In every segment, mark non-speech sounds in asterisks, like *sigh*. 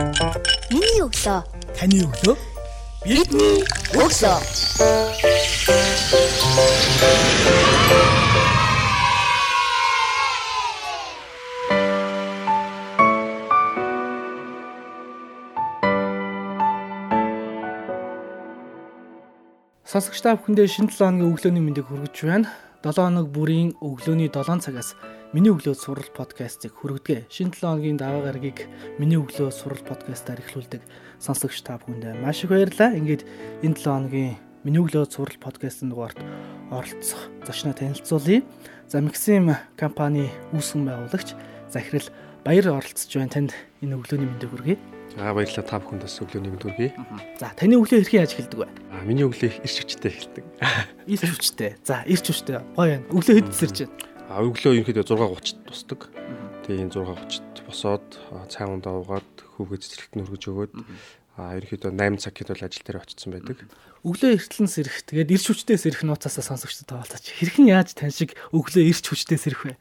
Миний өглөө. Таны өглөө. Бидний өглөө. Сонсогч та бүхэндээ шинэ 7 хоногийн өглөөний мэндийг хүргэж байна. 7 хоног бүрийн өглөөний 7 цагаас миний өглөө сурал подкастыг хүргэдэг. Шинэ 7 хоногийн даваа гарагийг миний өглөө сурал подкастаар эхлүүлдэг сонсогч та бүхэндээ маш их баярлалаа. Ингээд энэ 7 хоногийн миний өглөө сурал подкастын дугаарт оролцох зочноо танилцуулъя. За Maxim компани үүсгэн байгуулагч Захирал Баяр оролцож байна. Танд энэ өглөөний мэндийг хүргэе. Аа баярлалаа та бүхэнд бас өглөөний мэнд хүргэе. За таны өглөө хэрхэн яаж эхэлдэг вэ? Аа миний өглөө их ирч хүчтэй эхэлдэг. Ирч хүчтэй. За ирч хүчтэй. Гоё байна. Өглөө хэд тасэрч байна? Өглөө ерөнхийдөө 6:30-д тусдаг. Тэгээ энэ 6:30-д босоод цай ундаа уугаад хүүгээ цэцэрлэгт нь хөргөж өгөөд аа ерөнхийдөө 8 цаг хэд бол ажил дээр очсон байдаг. Өглөө эртлэн сэрэх. Тэгээд ирч хүчтэй сэрэх нууцаасаа сонсогчдод тоолцооч. Хэрхэн яаж тань шиг өглөө ирч хүчтэй сэрэх вэ?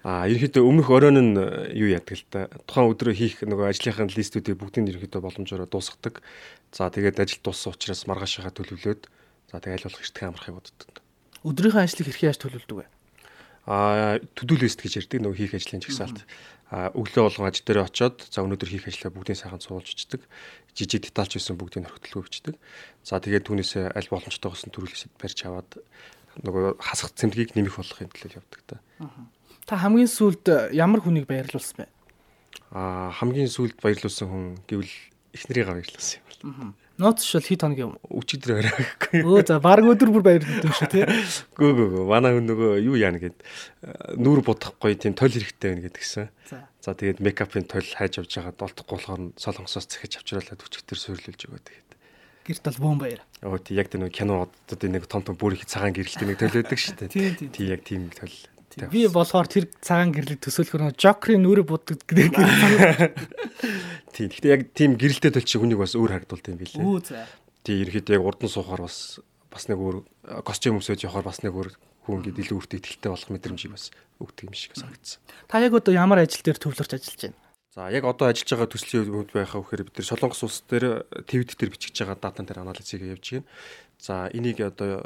Аа ерөнхийдөө өмнөх оройн нь юу яадаг л та. Тухайн өдрөө хийх нөгөө ажлынхаа листүүдийг бүгдийг ерөнхийдөө боломжоор дуусгадаг. За тэгээд ажил дууссан учраас маргаашаа төлөвлөөд за тэгээд аль болох эртхэн амрахыг боддог. Өдрийнхөө ажлыг хэрхэн яаж төлөвлөдөг вэ? Аа төдөл лист гэж ярьдаг нөгөө хийх ажлын жагсаалт. Аа өглөө болгон ажил дээр очоод за өнөөдөр хийх ажлаа бүгдийг сайхан суулж өчдөг. Жижиг детальч байсан бүгдийг нөхөтлөө өчдөг. За тэгээд түүнээс аль боломжтойгоос нь төрүүлсэд барьж аваад нөгөө хасах цэмдгийг нэмэх болохын төлөө явдаг та. Та хамгийн сүүлд ямар хүнийг баярлуулсан бэ? Аа хамгийн сүүлд баярлуулсан хүн гэвэл эхнэрийгээ баярлуулсан юм байна. Нууц шил хит хоног юм. Өчигдөр арайхгүй. Өө за баг өдөр бүр баярлуулсан шүү тий. Гөө гөө гөө. Манай хүн нөгөө юу яана гэд нүүр будахгүй тийм тойл хэрэгтэй байна гэдгсэн. За тэгээд мейкапын тойл хайж авч байгаа долдохгүй болохоор солонгосоос захиж авчруулаад өчигдөр суйрлуулж өгөө тэгээд гэрт бол бөөн баяр. Оо тий яг тэр нэг киноодод нэг том том бүр их цагаан гэрэлтэй нэг төлөөдөг шүү дээ. Тий яг тийм төл Би болохоор тэр цагаан гэрлийг төсөөлөхөр Жокрийн нүрэ буддаг гэдэг гэрэл. *laughs* Тийм. Гэхдээ яг тийм гэрэлтэй төл чи хүнийг бас өөр харагдуулт юм билээ. Үу за. Тийм ерөөхдөө яг урдан суухаар бас бас нэг өөр костюм өмсөж явахаар бас нэг өөр хүн гээд илүү өөртөө ихтэй болох мэдрэмжийг бас өгдөг юм шиг санагдсан. Та яг одоо ямар ажил дээр төвлөрч ажиллаж байна? За яг одоо ажиллаж байгаа төслийн үед байхаа вэхээр бид нар Солонгос улс дээр твит дээр бичиж байгаа датан дээр анализыг явьж байна. За энийг одоо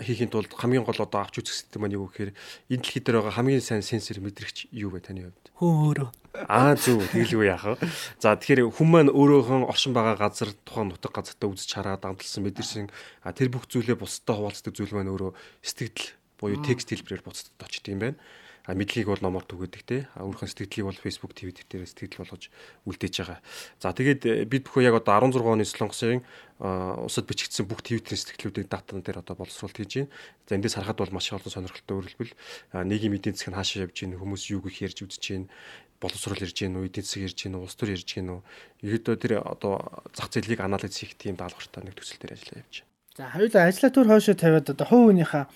хийхин тулд хамгийн гол одоо авч үзэх систем маань юу гэхээр энэ дэлхий дээр байгаа хамгийн сайн сенсор мэдрэгч юу вэ таны хувьд? Хөө өөрөө. Аа зөв тэгэлгүй яах вэ? За тэгэхээр хүн маань өөрөөхөн оршин байгаа газар тухайн нутаг газартаа үзэж хараад амталсан мэдэрсэн тэр бүх зүйлээ бусдад хуваалцдаг зүйл маань өөрөө сэтгэл буюу текст хэлбэрээр буцаад очдөг юм байна а мэдлэгийг бол номоор түгээдэг те өөрхөн сэтгэлийг бол Facebook TV дээр сэтгэл болгож үлдээж байгаа. За тэгээд э, бид бүхэн яг одоо 16 оны Солонгосын усад бичигдсэн бүх твиттерийн сэтгэлүүдийг датан дээр одоо боловсруулалт хийж байна. За эндээс харахад бол маш олон сонирхолтой өөрөлдвөл нийгмийн эдийн засаг нь хаашаа явж байна, хүмүүс юу гэх ярьж үзэж байна, боловсрол ирж гин үү, эдийн засаг ирж гин улс төр ирж гин үү. Ерөөдөө тэр одоо зах зээлийг анализ хийх тийм даалгавартай нэг төсөл дээр ажиллаа явж байна. За хоёулаа ажлаа төр хойшоо тавиад одоо хувь хүнийхээ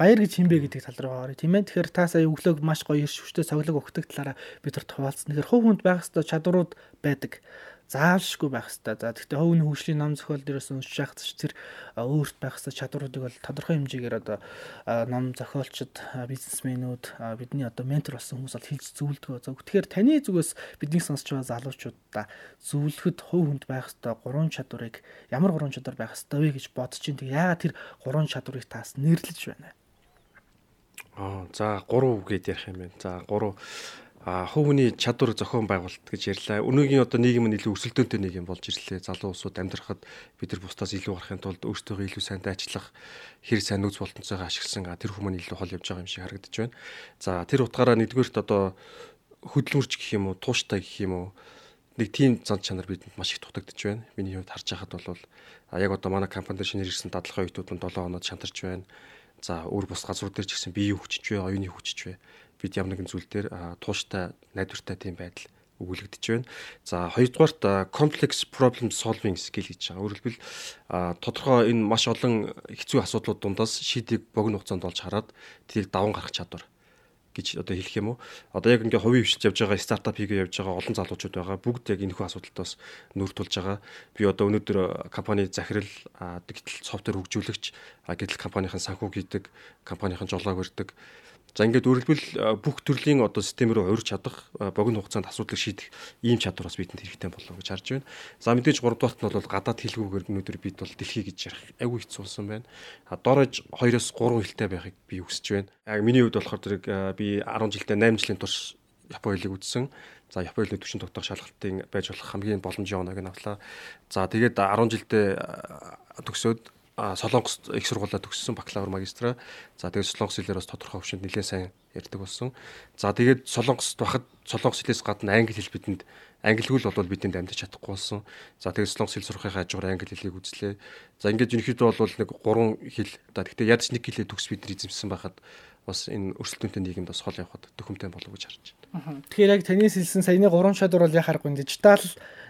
баяр гэж хинбэ гэдэг тал руу орё тийм ээ. Тэгэхээр та сая өглөөг маш гоё ирш хүчтэй цоглог өгдөг талаараа бид нар хуваалцсан. Тэгэхээр хувь хүнд байх ёстой чадварууд байдаг заавшгүй байх хэрэгтэй. За гэхдээ хувийн хөгжлийн ном зохиол дээрээс уншиж явах ч тэр өөрт байх ёстой чадваруудыг бол тодорхой хэмжээгээр одоо ном зохиолчд, бизнесмэнүүд, бидний одоо ментор болсон хүмүүс бол хэлж зөвлөдгөө. За тэгэхээр таны зүгээс бидний сонсч байгаа залуучуудаа зөвлөхөд хувь хүнд байх ёстой гурван чадварыг ямар гурван чадвар байх ёстой вэ гэж бодож чинь тэг яагаад тэр гурван чадварыг таас нэрлэж байна? Аа за 3 гээд ярих юм байна. За 3 а хувийн чадвар зохион байгуулалт гэж ярьлаа. Өнөөгийн одоо нийгэм нь илүү өрсөлдөөнтэй нийгэм болж ирлээ. Залуу улсууд амьдрахад бид нар бусдаас илүү гарахын тулд өөрсдөө илүү сайн дайчлах, хэр сайн нөөц болтонцойгоо ашигласан тэр хүмүүс илүү хол явж байгаа юм шиг харагдаж байна. За тэр утгаараа нэгдүгээрт одоо хөдөлмөрч гэх юм уу, тууштай гэх юм уу нэг тийм зан чанар бидэнд маш их дутагдж байна. Миний хувьд харж байхад бол яг одоо манай компани дээр шинээр ирсэн дадлага оюутнууд нь 7 хоноод шантарч байна. За өөр бус газрууд дээр ч гэсэн биеийн хүчж вэ, оюуны хүчж вэ бид ямар нэгэн зүйл дээр тууштай найдвартай тийм байдал өгүүлэгдэж байна. За хоёрдугаарт complex problem solving skill гэж байгаа. Хэлбэл тодорхой энэ маш олон хэцүү асуудлууд дундаас шийдийг богино хугацаанд олж хараад тэрийг даван гаргах чадвар гэж одоо хэлэх юм уу. Одоо яг ингээ хувийн хвшиж явж байгаа стартап хийгээ явж байгаа олон залуучууд байгаа. Бүгд яг энэхүү асуудалтаас нүүр тулж байгаа. Би одоо өнөөдөр компани захирал дигитал софтвер хөгжүүлэгч, гэтэл компанийн санхүү хийдэг, компанийн жолоог өрдөг За ингээд өөрөлдвөл бүх төрлийн одоо систем рүү урьж чадах богино хугацаанд асуудлыг шийдэх ийм чадвар бас бидэнд хэрэгтэй болов гэж харж байна. За мэдээж 3 дугаарт нь бол гадаад хэлгүүгээр өнөөдөр бид бол дэлхий гэж ярих айгүй хэцүү болсон байна. А доорож 2-оос 3 хэлтэй байхыг би хүсэж байна. Яг миний хувьд болохоор зэрэг би 10 жилдээ 8 жилийн турш Японы хэлийг үзсэн. За Японы хэлний төвчин тогтоох шалгалтын байж болох хамгийн боломжийн оног нь авлаа. За тэгээд 10 жилдээ төгсөөд Солонгост их сургуулаа төгссөн бакалавр магистра. За тэгээд солонгос хэлээр бас тодорхой хөвшөнд нэлээд сайн ярьдаг болсон. За тэгээд солонгост байхад солонгос хэлээс гадна англи хэл бидэнд англиггүй л бол бидэнд амьдарч чадахгүй болсон. За тэгээд солонгос хэл сурахын хажуугаар англи хэлийг үзлээ. За ингээд ерөнхийдөө бол нэг гурван хэл. За гэхдээ ядч нэг хэлээ төгс бид эзэмсэн байхад бас энэ өрсөлдөөнтэй нийгэмд бас хол явахад төхөмтэй болов гэж харж байна. Тэгэхээр яг таны хэлсэн саяны гурван чадвар бол яхааргүй дижитал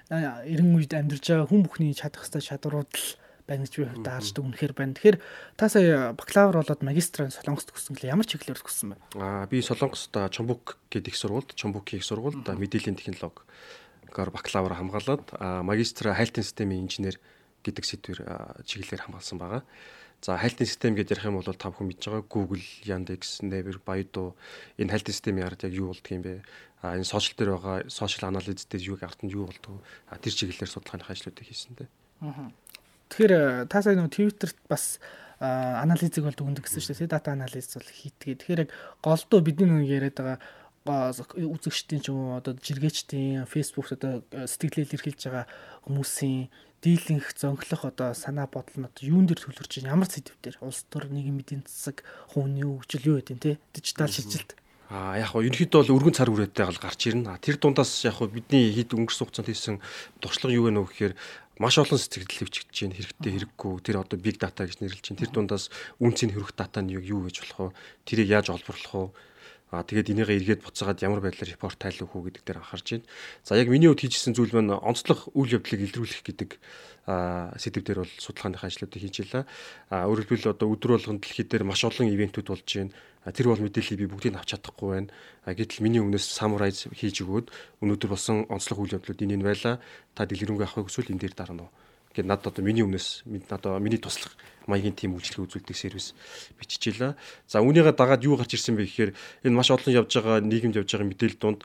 90 үед амьдарч байгаа хүн бүхний чадах хэвээр чадварууд л байна гэж би хувьдаа харж дүгнэхээр байна. Тэгэхээр та сая бакалавр болоод магистрын Солонгост төгссөн гэлээ ямар чиглэлээр төгссөн бэ? Аа би Солонгост Чомбук гэдэг их сургуульд, Чомбукийн их сургуульд мэдээллийн технологиор бакалавр хамгаалаад магистра хайлтын системийн инженер гэдэг сэдвэр чиглэлээр хамгаалсан байгаа. За хайлтын систем гэж ярих юм бол та бүхэн мэдж байгаа Google, Yandex, Naver, Baidu энэ хайлтын системийн ард яг юу болдго юм бэ? А энэ сошиал дээр байгаа сошиал анализ дээр юу ард нь юу болдго? А тэр чиглэлээр судалгааны ажлуудыг хийсэн дээ. Аа. Тэгэхээр та сая нөгөө Twitter-т бас анализыг бол дүгндэг гэсэн шүү дээ. Дата анализ бол хийдгээ. Тэгэхээр яг голдуу бидний нэг яриад байгаа үзэгчдийн ч юм уу одоо жиргээчдийн фэйсбүүкт одоо сэтгэлээр илэрхийлж байгаа хүмүүсийн дийлэнх зөнхлөх одоо санаа бодол нь одоо юун дээр төлөрч байна ямар сэдв дээр улс төр нийгмийн эдийн засаг хувийн хөгжил юу гэдэг те дижитал шилжилт А яг хоо ерөнхийдөө бол өргөн цар хүрээтэй бол гарч ирнэ. Тэр дундаас яг хоо бидний хэд өнгөрсөн хугацаанд хийсэн туршлага юу вэ нөө гэхээр маш олон сэтгэл хөвчгдөж байна. Хэрэгтэй хэрэггүй. Тэр одоо big data гэж нэрлэж байна. Тэр дундаас үнцний хөрөх дата нь юу гэж болох вэ? Тэрийг яаж олборлох вэ? Аа тэгээд энийгээ эргээд буцаагаад ямар байдлаар репорт тайлах уу гэдэг дээр анхаарч байна. За яг миний хувьд хийжсэн зүйл маань онцлог үйл явдлыг илрүүлэх гэдэг аа сэдвээр бол судалгааны ажлуудыг хийж илаа. Аа өөрөөр хэлбэл одоо өдөр болгон дэлхийд дээр маш олон ивэнтүүд болж байна. Тэр бол мэдээллийг би бүгдийг авч чадахгүй байна. Гэтэл миний өмнөөс самурайз хийж өгөөд өнөөдөр болсон онцлог үйл явдлууд энэ нь байлаа. Та дэлгэрэнгүй авахыг хүсвэл энэ дээр дарна уу? Гэт надад одоо миний өмнөөс надад миний туслах маягийн тим үйлчлэг үзүүлдэг сервис биччихлээ. За үүнийгээ дагаад юу гарч ирсэн бэ гэхээр энэ маш олон явж байгаа нийгэмд явж байгаа мэдээлэл донд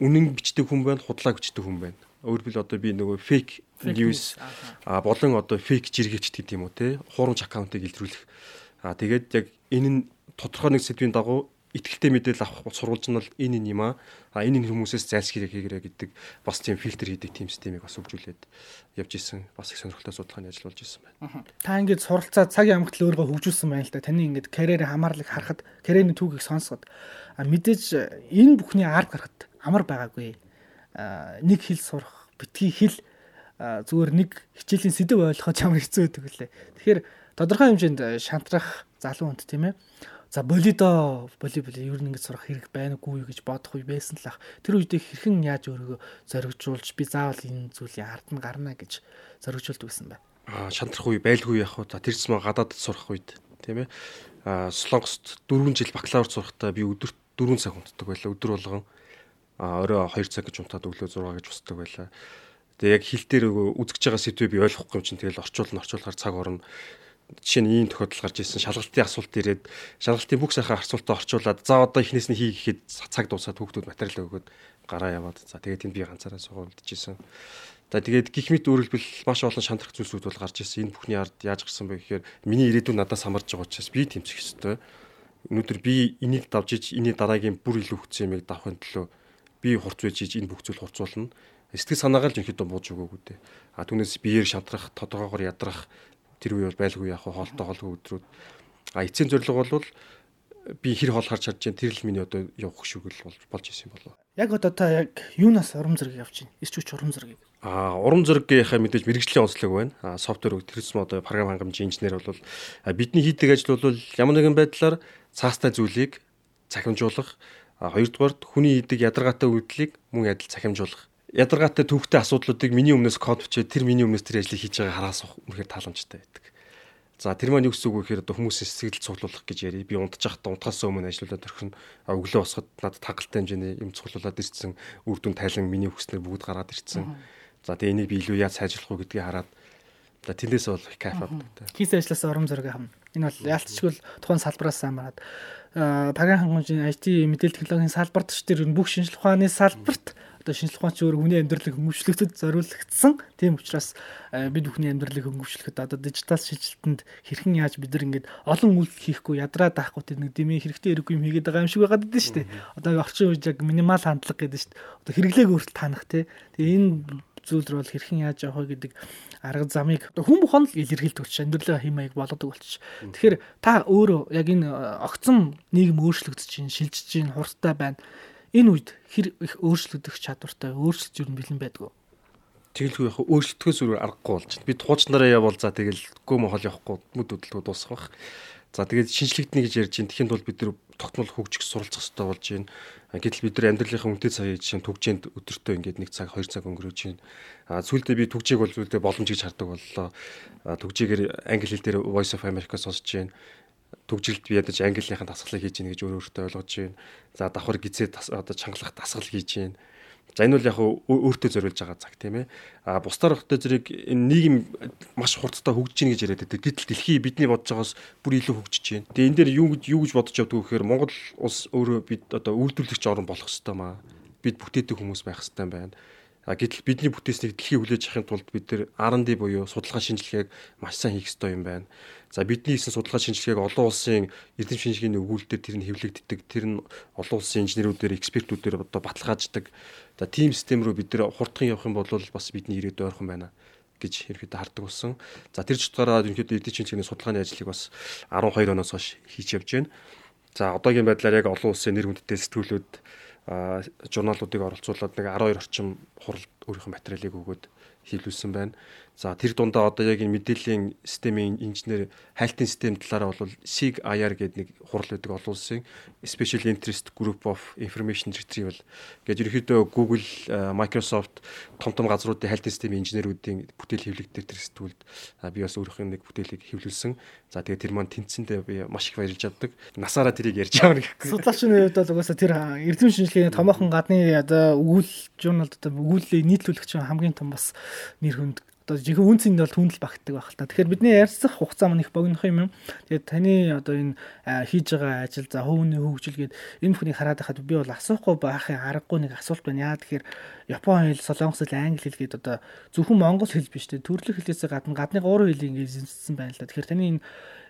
үнэн бичдэг хүн байна, худлаа бичдэг хүн байна. Өөрөөр хэл одоо би нөгөө fake news а болон одоо fake жиргээч гэдэг юм уу те хуурамч аккаунтыг илрүүлэх. А тэгээд яг энэ нь тодорхой нэг сэдвийн дагуу итгэлтэй мэдээлэл авах сурвалж нь бол энэ энэ юм аа. А энэ энэ хүмүүсээс зайлсхийрэг хийгэрэ гэдэг бас тийм фильтр хийдэг тийм системийг бас хөгжүүлээд явж исэн. Бас их сонирхолтой судалгааны ажил болж исэн байна. Та ингээд суралцаа цагийн амгалт өөрийгөө хөгжүүлсэн байна л да. Таны ингээд карьерийн хамаарлыг харахад карьерийн түүхийг сонсоход мэдээж энэ бүхний ард гарахад амар байгаагүй. Нэг хэл сурах, битгий хэл зүгээр нэг хичээлийн сэдв ойлгоход ямар хэцүү байдаг лээ. Тэгэхээр тодорхой хэмжээнд шантрах залуу хүнд тийм ээ За болидо волейбол ер нь ингэж сурах хэрэг байнаггүй юу гэж бодох үе байсан л ах. Тэр үедээ хэрхэн яаж өөрийгөө зоригжуулж би заавал энэ зүйлийн ард нь гарна гэж зоригжуулдаг байсан бай. Аа шантрах үе байлгүй яах вэ? За тэр зэм гадаадд сурах үед тийм ээ. Аа Солонгост 4 жил бакалавр сурахдаа би өдөрт 4 цаг унтдаг байлаа. Өдөр болгон аа орой 2 цаг гэж унтаад өглөө 6 гэж устдаг байлаа. Тэгээ яг хил дээр үзэж байгаа сэдвээ би ойлгохгүй юм чинь тэгэл орчуулна орчуулахаар цаг орно жишээ нь ийм тохиолдол гарч ирсэн шалгалтын асуулт ирээд шалгалтын бүх сайхан асуултаа орчуулад за одоо эхнээс нь хий гэхэд цаг дуусаад хүүхдүүд материал өгөөд гараа яваад за тэгээд тэнд би ганцаараа суулдчихсэн. За тэгээд гих мэт өөрөлдвөл маш олон шантрах зүйлсүүд бол гарч ирсэн. Энэ бүхний ард яаж гарсан бэ гэхээр миний ирээдүйн надаас хамарж байгаа учраас би тэмцэх ёстой. Өнөөдөр би энийг давж иж энэ дараагийн бүр илүү хүчтэй юмыг давахын төлөө би хурц байж иж энэ бүх зүйл хурцуулна. Сэтгэл санаагаа л жинхэнэ бууж өгөөгүй дээ. А түүнээс биеэр шантрах, тодорхойгоор ядрах, тэр үе бол байлгүй яг хоолтой хоолгүй өдрүүд а эцсийн зорилго бол би хэр хоол харж чадж байна тэр л миний одоо явах шүгэл болж болж исэн юм болов. Яг одоо та яг юунаас урам зориг явж байна? Эсч хүч урам зориг. А урам зоригийнхаа мэдээж мэрэгжлийн онцлог байна. А софтвер тэрсэн одоо програм хангамжийн инженер бол бидний хийдэг ажил бол ямар нэгэн байдлаар цаастай зүйлийг цахимжуулах хоёрдугаарт хүний хийдэг ядаргаатай үйлдэлийг мөн адил цахимжуулах ядаргаатай төвхтэй асуудлуудыг миний өмнөөс код бичээд тэр миний өмнөөс тэр ажлыг хийж байгаа хараас үнэхээр тааламжтай байдаг. За тэр маань юу гэсэн үг вэ гэхээр одоо хүмүүсийн сэтгэл цуглуулах гэж яри. Би унтж явахдаа унтахаас өмнө ажиллуулаад орхино. Өглөө босоход надад хагалтай хэмжээний юм цуглуулад ирсэн. Үр дүн тайлан миний хүснэр бүгд гараад ирсэн. За тэгээ энийг би илүү яаж сайжруулах вэ гэдгийг хараад за тэндээс бол кайф авдаг. Хийс ажлаас ором зөргөө хамна. Энэ бол яалтчгүй тухайн салбараас хамаарат Паган хангамжийн IT мэдээлэл технологийн салбарт ч тэр бүх шинжилгээ ухааны салбарт одоо шинжилгээ ухаанч өөр хүний амьдралыг хөнгөвчлөгдөд зориулагдсан. Тийм учраас бид бүхний амьдралыг хөнгөвчлөхөд одоо дижитал шилжилтэнд хэрхэн яаж бид ингээд олон үйлдэл хийхгүй ядраа даахгүй тэр нэг дэмий хэрэгтэй хэрэггүй юм хийгээд байгаа юм шиг байгаад байдаг шүү дээ. Одоо орчин үеж яг минимал хандлага гэдэг шүү дээ. Одоо хэрэглээг өөрт танах тий. Тэгээ энэ зүйлэр бол хэрхэн яаж явах вэ гэдэг арга замыг хүн бүхэн л илэрхийлдэг болчих амьдралаа химээг болгодог болчих. Тэгэхээр та өөрөө яг энэ э, огцон нийгэм өөрчлөгдөж чинь шилжиж чинь хурдтай байна. Энэ үед хэр их өөрчлөгдөх чадвартай өөрчлөж юу бэлэн байдгүй. Тэгэлгүй яг өөрчлөлтөөс өөр аргагүй болж байна. Бид хуучнараа явбал за тэгэл гүм хол явахгүй мүд хөдөлгөөн дуусах бах. За тэгээд шинжлэгдэнэ гэж ярьж байна. Тэхийн тулд бид нэр тогтмол хөгжих суралцах хэрэгтэй болж байна. Гэтэл бид нар амьдралынхаа үнэтэй цагийг чинь түгжээнд өдөртөө ингээд нэг цаг хоёр цаг өнгөрөөж байна. А сүүлдээ би түгжээг бол зүйлдээ боломж гэж хардаг боллоо. Түгжээгээр англи хэл дээр Voice of America сонсож байна төгжилд би ядаж английнхаа дасгалыг хийж гин гэж өөр өөртөө ойлгож байна. За давхар гизээ одоо чангалах дасгал хийж байна. За энэ бол яг өөртөө зориулж байгаа цаг тийм ээ. А бусдаар өгтөө зэрэг энэ нийгэм маш хурдтай хөгжиж гин гэж яриад байдаг. Гэтэл дэлхий бидний бодож байгаас бүр илүү хөгжиж байна. Тэгээ энэ дээр юу гэж юу гэж бодож явдаг вэ гэхээр Монгол улс өөрөө бид одоо үйлдвэрлэгч орн болох хэвээр маа. Бид бүтээдэг хүмүүс байх хэвээр байна. Гэтэл бидний бүтээснийг дэлхий хүлээж авахын тулд бид нэр R&D буюу судалгаа шинжилгээг маш сайн хийх ёстой юм байна. За бидний хийсэн судалгаа шинжилгээг олон улсын эрдэм шинжилгээний өгүүлэлтээр тэр нь хэвлэгддэг. Тэр нь олон улсын инженерүүдээр экспертүүдээр одоо баталгааждаг. За тийм систем рүү бид нэр хурдхан явах юм бол бас бидний ирээд ойрхон байна гэж ерөөдөө хардаг болсон. За тэр чухалаараа ерөнхийдөө эрдэм шинжилгээний судалгааны ажлыг бас 12 оноос хойш хийж явж байна. За одоогийн байдлаар яг олон улсын нэр хүндтэй сэтгүүлүүд журналуудыг оролцуулаад нэг 12 орчим хурал өөрийнхөө материалыг өгөөд хийлүүлсэн байна. За тэр дундаа одоо яг энэ мэдээллийн системийн инженер хайлтын систем талаараа бол SIG IR гэдэг нэг хурал байдаг олон улсын Special Interest Group of Information Retrieval гэж ерөөхдөө Google, Microsoft том том газруудын хайлтын системийн инженерүүдийн бүтээл хэвлэгдэх тэр сэтгүүлд би бас өөрийнхөө нэг бүтээлийг хэвлүүлсэн. За тэгээ тэр маань тэнцэндээ би маш их баярлж авдаг. Насаараа тэрийг ярьж байгаа гэх. Судлаачны хувьд бол угаасаа тэр эрдэм шинжилгээний томоохон гадны одоо өгүүл журналд одоо өгүүлэлийг нийтлүүлэх чинь хамгийн том бас нэр хүнд одоо жинхэнэ үнцэнд бол түндэл багтдаг байх л та. Тэгэхээр бидний ярьцах хугацаа маань их богинох юм. Тэгээд таны одоо энэ хийж байгаа ажил за хөвөний хөгжил гээд энэ бүхнийг хараад байхад би бол асуухгүй байхын аргагүй нэг асуулт байна. Яа тэгэхээр Япон хэл, Солонгос хэл, Англи хэл гээд одоо зөвхөн монгол хэл биш те төрлөх хэлээс гадна гадны гурван хэлийг ингээд эзэмшсэн байна л да. Тэгэхээр таны энэ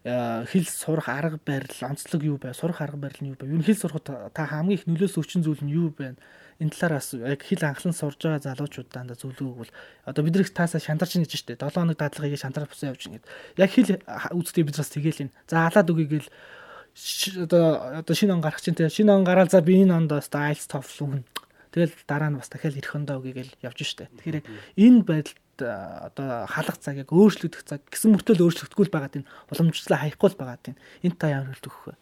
хэл сурах арга барил, онцлог юу бай, сурах арга барил нь юу бай? Юу хэл сурахад та хамгийн их нөлөөс өчен зүйл нь юу байна? энэ талаараас яг хил анхлан сурж байгаа залуучууд дандаа зөвлөгөөг бол одоо бид нэг таасаа шантарч нэж штэ. 7 хоног дадлагыг шантар бусан явж ингээд яг хил үзтээ бид бас тэгээл юм за алаад үгийгээл одоо одоо шинэ он гарах чинь те. Шинэ он гараал за би энэ онд бас IELTS TOEFL өгнө тэгэл дараа нь бас дахиад ирэх өндөө үгийгээл явж штэ. Тэгэхээр энэ байдалд одоо халах цаг яг өөрчлөгдөх цаг гэсэн мөртөл өөрчлөгдөхгүй л байгаа тийм уламжлалаа хаяхгүй л байгаа тийм энэ та ямар хэлдэг вэ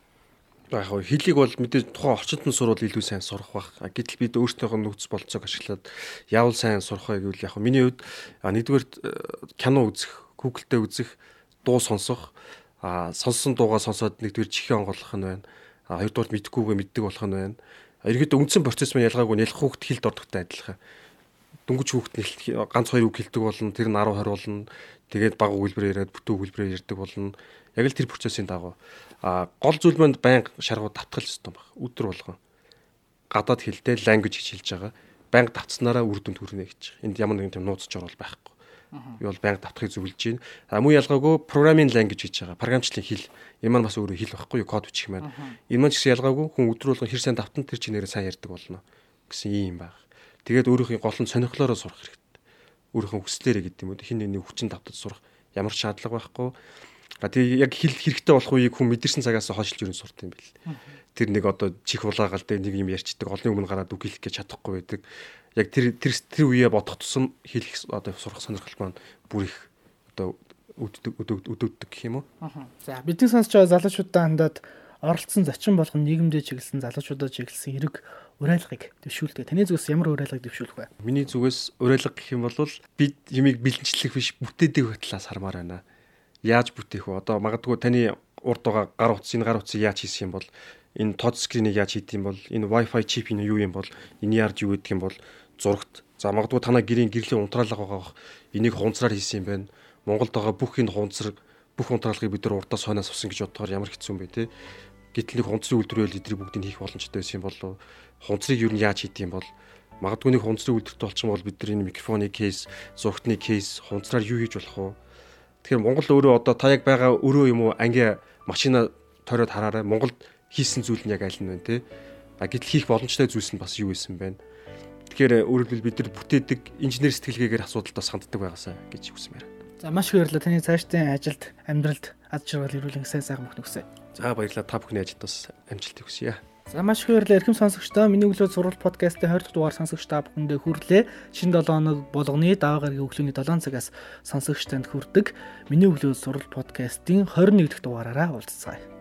яг хэлийг бол мэдээж тухайн орчинд нь сурвал илүү сайн сурах бах. Гэтэл бид өөрсдийнхөө нөхцөл болцоог ашиглаад яавал сайн сурах вэ гэвэл яг миний хувьд нэгдүгээр э, кино үзэх, Google-тэй үзэх, дуу сонсох, сонссон дуугаа сонсоод нэгдүгээр чихээ онгойлгох нь байна. Хоёрдугаар мэдхгүйгээ мэддэг болох нь байна. Ерөөд үндсэн процесс маань ялгаагүй нэлэх хүүхд хилд ордогтой адилхан. Дөнгөж хүүхд нэлт ганц хоёр үг хэлдэг болно, тэр нь 10 20 болно. Тэгээд баг өгүүлбэрээр яриад бүтэн өгүүлбэрээр ярьдаг болно. Яг л тэр процессын дагуу а гол зүйл манд байнга шаргууд татгал систем баг. Өдөр болгон гадаад хэлтэй language гэж хэлж байгаа. Байнга татснараа үр дүнд хүрнэ гэж. Энд ямар нэгэн тийм нууцч орол байхгүй. Би бол байнга татахыг зөвлөж байна. А муу ялгаагүй programming language гэж байгаа. Програмчлалын хэл. Энэ маань бас өөрөө хэл байхгүй юу? Код бичих маань. Энэ маань ч гэсэн ялгаагүй хүн өдөр болгон хэр сайн давтан тэр чинээрээ сайн ярьдаг болно гэсэн юм баг. Тэгээд өөрийнхөө гол нь сонирхлоороо сурах хэрэгтэй. Өөрийнхөө хүслээрээ гэдэг юм уу? Хин нэг хүчин давтаж сурах ямар шаардлага байхгүй. Тэгээ яг хэл хэрэгтэй болох үеийг хүн мэдэрсэн цагаас хойшлж ерөн сурт юм бэл. Тэр нэг одоо чих улаагаал дээр нэг юм ярьчдаг, олон өмнө гараад үг хэлэх гэж чадахгүй байдаг. Яг тэр тэр тэр үеэ бодох тусам хэлэх одоо сурах сонирхол маань бүр их одоо өдөгдөг гэх юм уу? За бидний сонсож байгаа залуучуудаа хандаад оролцсон зочин болгон нийгэмдээ чиглэсэн залуучуудаа чиглэсэн эрэг уриалгыг дэвшүүлдэг. Таны зүгээс ямар уриалгыг дэвшүүлэх вэ? Миний зүгээс уриалга гэх юм бол бид юмыг бэлэнчлэх биш бүтээдэг талаас хармаар байна яаж бүтээх вэ? Одоо магадгүй таны урд байгаа гар утас энэ гар утсыг яаж хийх юм бол энэ тод скринийг яаж хийх юм бол энэ Wi-Fi чип энэ юу юм бол энэ яаж юу гэдэг юм бол зурагт за магадгүй танаа гэрийн гэрлийн унтраалга байгаа энийг хунцраар хийсэн юм байна. Монголд байгаа бүх энэ хунцраг бүх унтраалгыг бид нар урдаас хойноос авсан гэж бодохоор ямар хэцүү юм бэ те. Гэтэл нэг хунцрын үйлдвэрэл эдрийг бүгдийг хийх боломжтой байсан юм болов хунцрыг юу нь яаж хийдэг юм бол магадгүй нэг хунцрын үйлдвэрт болчих юм бол бид нар энэ микрофоны кейс, зургтны кейс хунцраар юу хийж болох вэ? Тэгэхээр Монгол өөрөө одоо та яг байгаа өрөө юм уу анги машина тойроод хараарай. Монголд хийсэн зүйл нь яг аль нь вэ те? А гэтэл хийх боломжтой зүйлс нь бас юу байсан бэ? Тэгэхээр өөрөлдвөл бид нар бүтээдэг инженер сэтгэлгээгээр асуудалтай санддаг байгаасаа гэж хүсмээр. За маш их баярлалаа. Таны цаашдын ажилд амьдралд аз жаргал ирүүлэн сайн сайхан мөхнө хүсье. За баярлалаа. Та бүхний ажилд бас амжилт хүсье. За маш их баярлалаа. Эрхэм сонсогчдоо миний өглөө сурвалж подкастын 20 дахь дугаар сонсогч та бүхэндээ хүрлээ. Шинэ 7 хоног болгоны даваа гарагийн өглөөний 7 цагаас сонсогч танд хүрдэг. Миний өглөө сурвалж подкастын 21 дахь дугаараараа уулзцаая.